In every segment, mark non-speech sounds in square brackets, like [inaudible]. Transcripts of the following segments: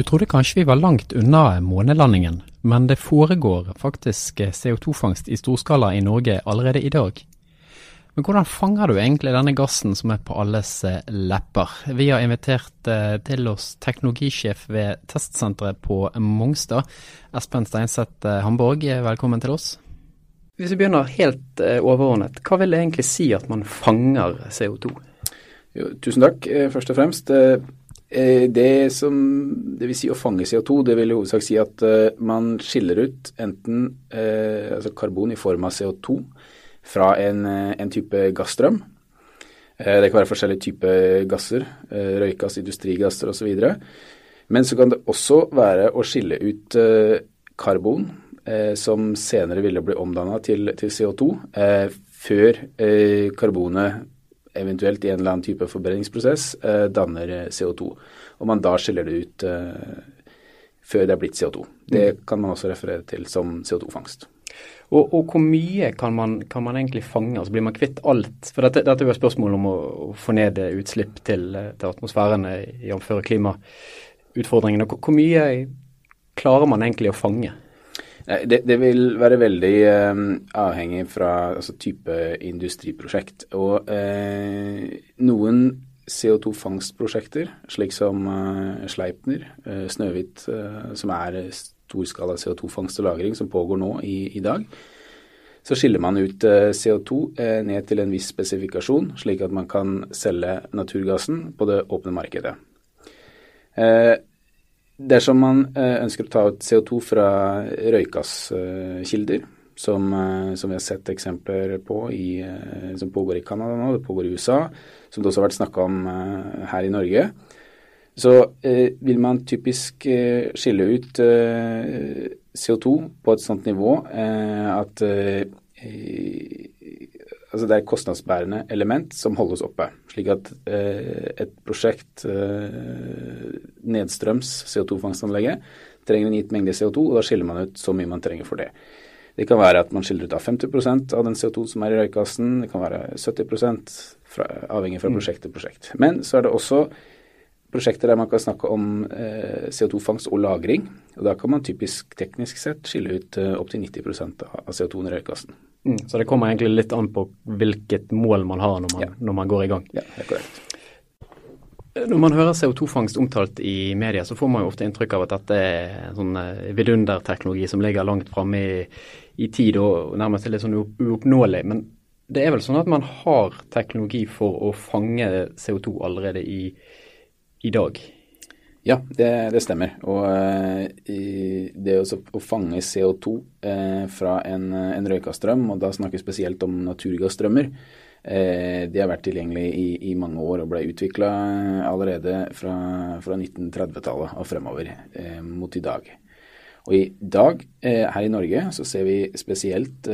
Du trodde kanskje vi var langt unna månelandingen, men det foregår faktisk CO2-fangst i storskala i Norge allerede i dag. Men hvordan fanger du egentlig denne gassen som er på alles eh, lepper? Vi har invitert eh, til oss teknologisjef ved testsenteret på Mongstad, Espen Steinseth eh, Hamborg. Velkommen til oss. Hvis vi begynner helt overordnet, hva vil det egentlig si at man fanger CO2? Jo, tusen takk, først og fremst. Eh, det som det vil si å fange CO2, det vil i hovedsak si at uh, man skiller ut enten uh, altså karbon i form av CO2 fra en, en type gassstrøm. Uh, det kan være forskjellige typer gasser, røykass, industrigasser osv. Men så kan det også være å skille ut karbon, som senere ville bli omdanna til, til, CO2, før karbonet eventuelt i en eller annen type forbrenningsprosess, eh, danner eh, CO2. Og man da skiller det ut eh, før det er blitt CO2. Det mm. kan man også referere til som CO2-fangst. Og, og, hvor mye kan man, kan man, egentlig fange? Altså Blir man kvitt alt? For dette, dette er jo et spørsmål om å, å få ned utslipp til, til atmosfæren, jf. klimautfordringene. Hvor, hvor mye klarer man egentlig å fange? Det, det, vil være veldig eh, avhengig fra altså, type industriprosjekt. Og eh, noen CO2-fangstprosjekter, slik som eh, Sleipner, eh, Snøhvit, eh, som er storskala CO2-fangst og -lagring, som pågår nå i, i, dag, så skiller man ut eh, CO2 ned til en viss spesifikasjon, slik at man kan selge naturgassen på det åpne markedet. Dersom man eh, ønsker å ta ut CO2 fra røykgasskilder, som, eh, som, vi har sett eksempler på i, eh, som pågår i Canada nå, det pågår i USA, som det også har vært snakka om her i Norge, så vil man typisk skille ut CO2 på et sånt nivå at altså det er et kostnadsbærende element som holdes oppe. Slik at eh, et prosjekt eh, nedstrøms CO2-fangstanlegget trenger en gitt mengde CO2, og da skiller man ut så mye man trenger for det. Det kan være at man skiller ut av 50% av den CO2 som er i røykgassen. Det kan være 70 fra, avhengig fra mm. prosjekt til prosjekt. Men så er det også prosjekter der man kan snakke om eh, CO2-fangst og -lagring. og Da kan man typisk teknisk sett skille ut eh, opptil 90% av CO2-en i røykgassen. Mm, så det kommer egentlig litt an på hvilket mål man har når man, ja. når man går i gang. Ja, det er korrekt. Når man hører CO2-fangst omtalt i media, så får man jo ofte inntrykk av at dette er sånn eh, vidunderteknologi som ligger langt framme i, i, tid og nærmest er litt sånn uoppnåelig. Men det er vel sånn at man har teknologi for å fange CO2 allerede i, i dag? Ja, det, det stemmer. Og uh, det å fange CO2 uh, eh, fra en, en røykastrøm, og da snakker vi spesielt om naturgasstrømmer, uh, det har vært tilgjengelig i, i, mange år og ble utvikla allerede fra, fra 1930-tallet og fremover mot i dag. Og i dag her i Norge så ser vi spesielt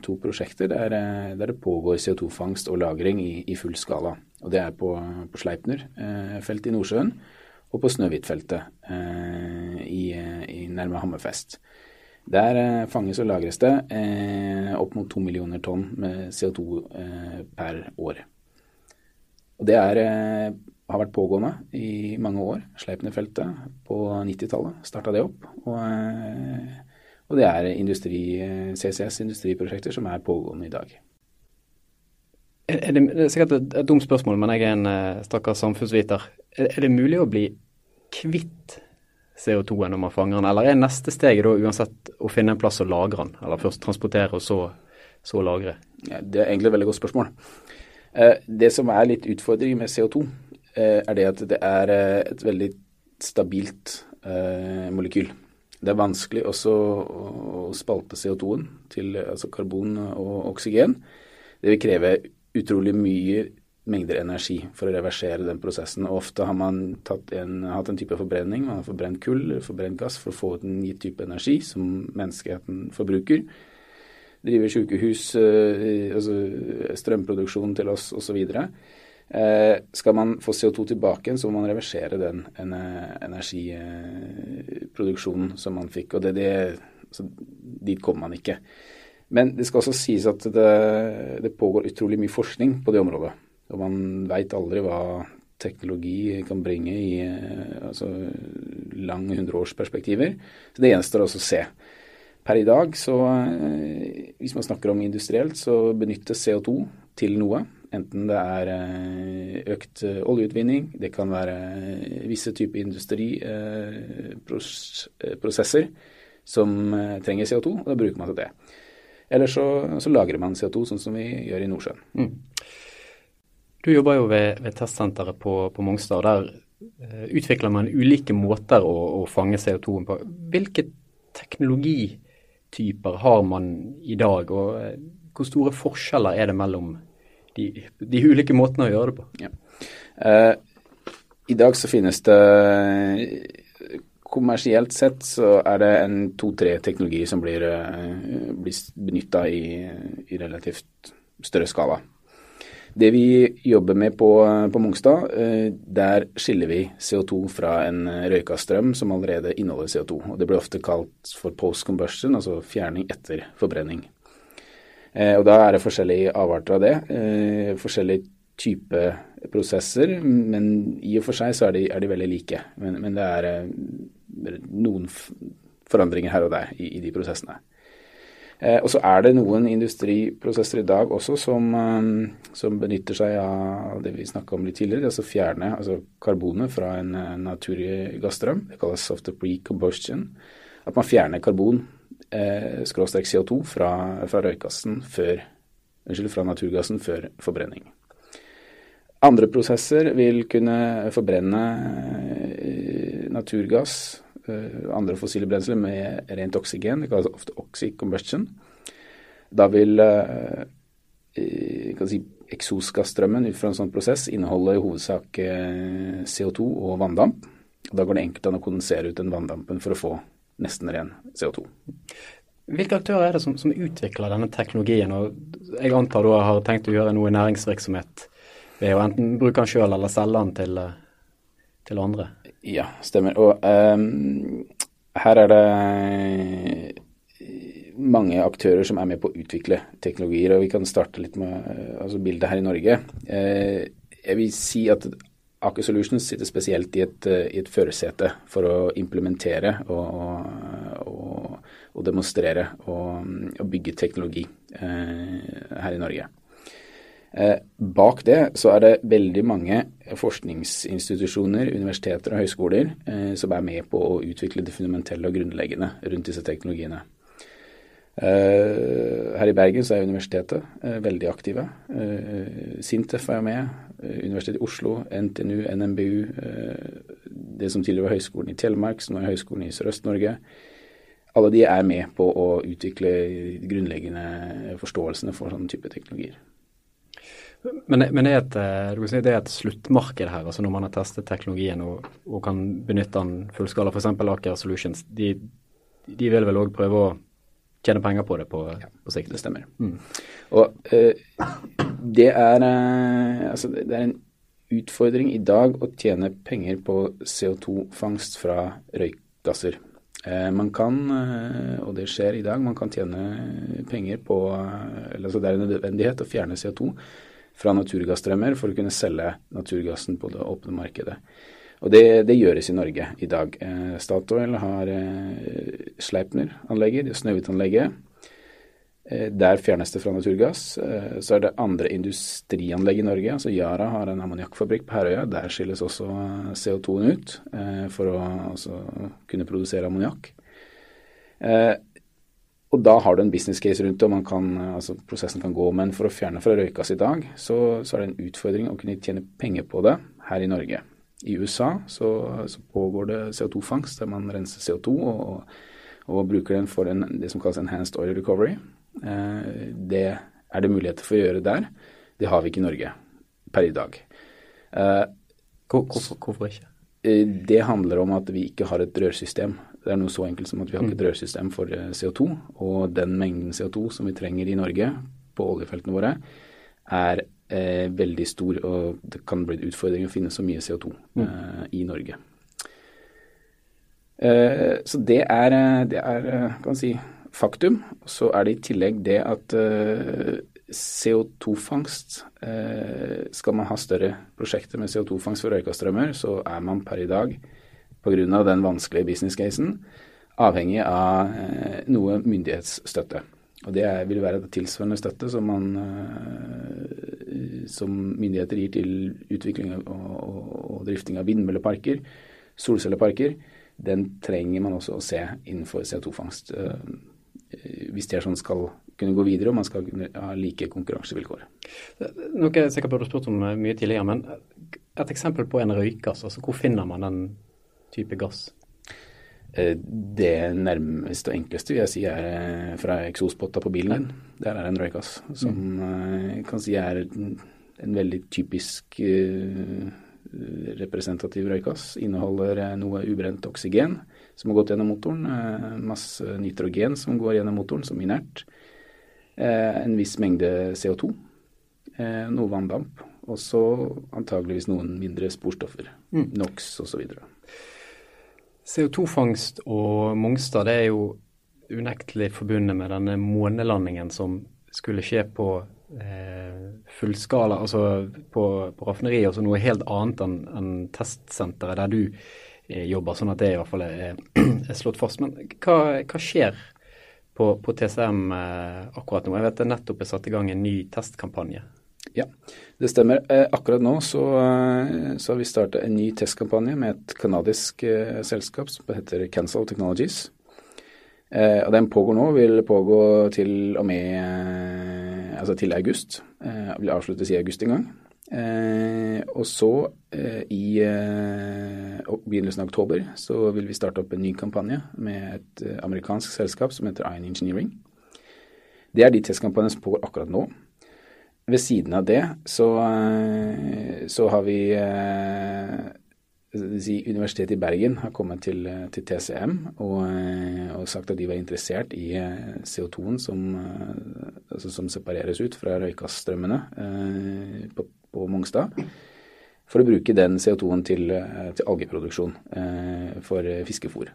to prosjekter der, der det pågår CO2-fangst og -lagring i, i, full skala. Og Det er på, på Sleipner-feltet i Nordsjøen og på Snøhvitfeltet eh, i, i nærme Hammerfest. Der eh, fanges og lagres det eh, opp mot to millioner tonn med CO2 eh, per år. Og Det er, eh, har vært pågående i mange år. Sleipner-feltet på 90-tallet starta det opp. Og, eh, og, det er industri, CCS industriprosjekter som er pågående i dag. Er det, det er sikkert et, et dumt spørsmål, men jeg er en stakkars samfunnsviter. Er, er det mulig å bli kvitt CO2-en når man fanger den, eller er neste steget da uansett å finne en plass å lagre den? Eller først transportere og så, så lagre? Ja, det er egentlig et veldig godt spørsmål. Eh, det som er litt utfordring med CO2, eh, er det at det er eh, et veldig stabilt molekyl. Det er vanskelig også å spalte CO2-en til altså karbon og oksygen. Det vil kreve utrolig mye mengder energi for å reversere den prosessen. Og ofte har man en, hatt en type forbrenning. Man har forbrent kull, forbrent gass for å få ut en gitt type energi som menneskeheten forbruker. Driver sykehus, eh, altså strømproduksjon til oss osv. Eh, skal man få CO2 tilbake, så må man reversere den energiproduksjonen som man fikk. og det, det, Dit kommer man ikke. Men det skal også sies at det, det pågår utrolig mye forskning på det området. Og man veit aldri hva teknologi kan bringe i altså, lang hundreårsperspektiver. Så det gjenstår også å se. Per i dag, så hvis man snakker om industrielt, så benyttes CO2 til noe. Enten det er økt oljeutvinning, det kan være visse typer industriprosesser som trenger CO2, og da bruker man til det. Eller så, så, lagrer man CO2, sånn som vi gjør i Nordsjøen. Mm. Du jobber jo ved, ved testsenteret på, på, Mongstad. Der uh, utvikler man ulike måter å, å fange CO2-en på. Hvilke teknologityper har man i dag, og uh, hvor store forskjeller er det mellom de, de, ulike måtene å gjøre det på? Ja. Eh, I dag så finnes det kommersielt sett så er det en to-tre teknologier som blir, uh, blir benytta i, i, relativt større skala. Det vi jobber med på, på Mongstad, uh, der skiller vi CO2 fra en røykastrøm som allerede inneholder CO2. og Det blir ofte kalt for post combustion, altså fjerning etter forbrenning. Uh, og Da er det forskjellige avarter av det. forskjellige type prosesser, men i og for seg så er de, er de veldig like. Men, men det er noen forandringer her og der i, i de prosessene. Eh, og så er det noen industriprosesser i dag også som, um, som benytter seg av det vi snakka om litt tidligere, altså fjerne altså karbonet fra en uh, naturlig gassstrøm. Det kalles ofte pre-combustion. At man fjerner karbon, eh, skråstrek CO2, fra, fra røykgassen før Unnskyld, fra naturgassen før forbrenning. Andre prosesser vil kunne forbrenne naturgass Eh, andre fossile brensler med rent oksygen. Det kalles ofte oxycombustion. Da vil eh, si, eksosgasstrømmen ut fra en sånn prosess inneholde i hovedsak eh, CO2 og vanndamp. Da går det enkelt an å kondensere ut den vanndampen for å få nesten ren CO2. Hvilke aktører er det som, som utvikler denne teknologien? og Jeg antar du har tenkt å gjøre noe i næringsvirksomhet ved å enten bruke den sjøl eller selge den til, til andre? Ja, stemmer. Og um, her er det mange aktører som er med på å utvikle teknologier. og Vi kan starte litt med altså bildet her i Norge. Uh, jeg vil si at Aker Solutions sitter spesielt i et, i et førersete for å implementere og, og, og demonstrere og, og, bygge teknologi her i Norge. Eh, bak det så er det veldig mange forskningsinstitusjoner, universiteter og høyskoler eh, som er med på å utvikle det fundamentelle og grunnleggende rundt disse teknologiene. Eh, her i Bergen så er universitetet veldig aktive. Sintef er med. Universitetet i Oslo, NTNU, NMBU. Det som tidligere var Høgskolen i Telemark, som nå er Høgskolen i Sørøst-Norge. Alle de er med på å utvikle grunnleggende forståelsene for sånne type teknologier. Men, men er et, eh, si, det er et sluttmarked her, altså når man har testet teknologien og, og kan benytte den fullskala, f.eks. Aker Solutions, de, de, vil vel òg prøve å tjene penger på det på, ja, på sikt? Det stemmer. Mm. Og uh, det, er, uh, altså, det er en utfordring i dag å tjene penger på CO2-fangst fra røykgasser. Man kan, og det skjer i dag, man kan tjene penger på altså Det er en nødvendighet å fjerne CO2 fra naturgassstrømmer for å kunne selge naturgassen på det åpne markedet. Og det, det gjøres i Norge i dag. Eh, Statoil har eh, Sleipner-anlegget, Snøhvit-anlegget. Eh, der fjernes det fra naturgass. Eh, så er det andre industrianlegg i Norge. altså Yara har en ammoniakkfabrikk på Herøya. Der skilles også CO2-en ut eh, for å altså, kunne produsere ammoniakk. Eh, og da har du en business case rundt det, og kan, altså prosessen kan gå. Men for å fjerne fra røykas i dag, så, så, er det en utfordring å kunne tjene penger på det her i Norge. I USA så, så pågår det CO2-fangst, der man renser CO2 og, og bruker den for en, det som kalles enhanced oil recovery. Eh, det er det muligheter for å gjøre der. Det har vi ikke i Norge per i dag. Eh, hvorfor, hvorfor ikke? Eh, det handler om at vi ikke har et rørsystem det er noe så enkelt som at vi har ikke et mm. rørsystem for eh, CO2, og den mengden CO2 som vi trenger i Norge på oljefeltene våre, er eh, veldig stor, og det kan bli en utfordring å finne så mye CO2 mm. eh, i Norge. Eh, så det er, eh, det er, eh, kan si, faktum. Så er det i tillegg det at CO2-fangst eh, Skal man ha større prosjekter med CO2-fangst for røykastrømmer, så er man per i dag, pga. den vanskelige business-casen, avhengig av eh, noe myndighetsstøtte. Og Det vil være tilsvarende støtte som, man, eh, som myndigheter gir til utvikling og, og, og drifting av vindmølleparker, solcelleparker. Den trenger man også å se innenfor CO2-fangst. Eh, hvis det er sånn skal kunne gå videre og man skal ha like konkurransevilkår. Noe jeg sikkert burde spurt om mye tidligere, men et eksempel på en røykass, altså Hvor finner man den type gass? Eh, det nærmeste og enkleste vil jeg si er eh, fra eksospotta på bilen din. Der er en røykgass som mm. kan si er en veldig typisk representativ røykgass. Inneholder noe ubrent oksygen som har gått gjennom motoren. Masse nitrogen som går gjennom motoren som inert. En viss mengde CO2. Noe vanndamp. Og så antageligvis noen mindre sporstoffer. Mm. NOx osv. CO2-fangst og Mongstad det er jo unektelig forbundet med denne månelandingen som skulle skje på eh, fullskala, altså på, på raffineriet, altså noe helt annet enn en testsenteret der du eh, jobber, sånn at det i hvert fall er, [clears throat] er slått fast. Men hva, hva skjer på, på TCM eh, akkurat nå? Jeg vet det nettopp er satt i gang en ny testkampanje. Ja, det stemmer. Eh, akkurat nå så, eh, så har vi starta en ny testkampanje med et kanadisk eh, selskap som heter Cancel Technologies. og Den pågår nå, vil pågå til og med altså til august. vil avsluttes i august en gang. og så i begynnelsen av oktober så vil vi starte opp en ny kampanje med et amerikansk selskap som heter Iron Engineering. Det er de testkampanjene som pågår akkurat nå. Ved siden av det så, eh, så har vi eh, si, Universitetet i Bergen har kommet til, til TCM og, eh, og, sagt at de var interessert i CO2-en som, altså som, separeres ut fra røykgassstrømmene eh, på, på, Mongstad. For å bruke den CO2-en til, til algeproduksjon eh, for fiskefôr.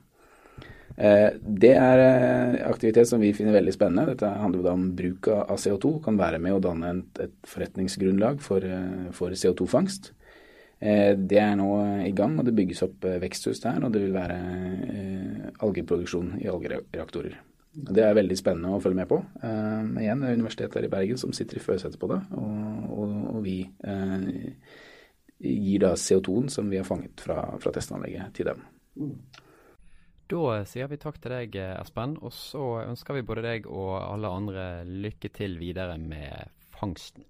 Eh, det er eh, aktivitet som vi finner veldig spennende. Dette handler om bruk av CO2. Kan være med å danne et forretningsgrunnlag for, eh, for CO2-fangst. Det er nå i gang, og det bygges opp veksthus der. Og det vil være algeproduksjon i algereaktorer. Det er veldig spennende å følge med på. Men igjen, det er Universitetet her i Bergen som sitter i førersetet på det. Og, og, og vi gir da CO2-en som vi har fanget fra, fra testanlegget, til dem. Da sier vi takk til deg, Espen. Og så ønsker vi både deg og alle andre lykke til videre med fangsten.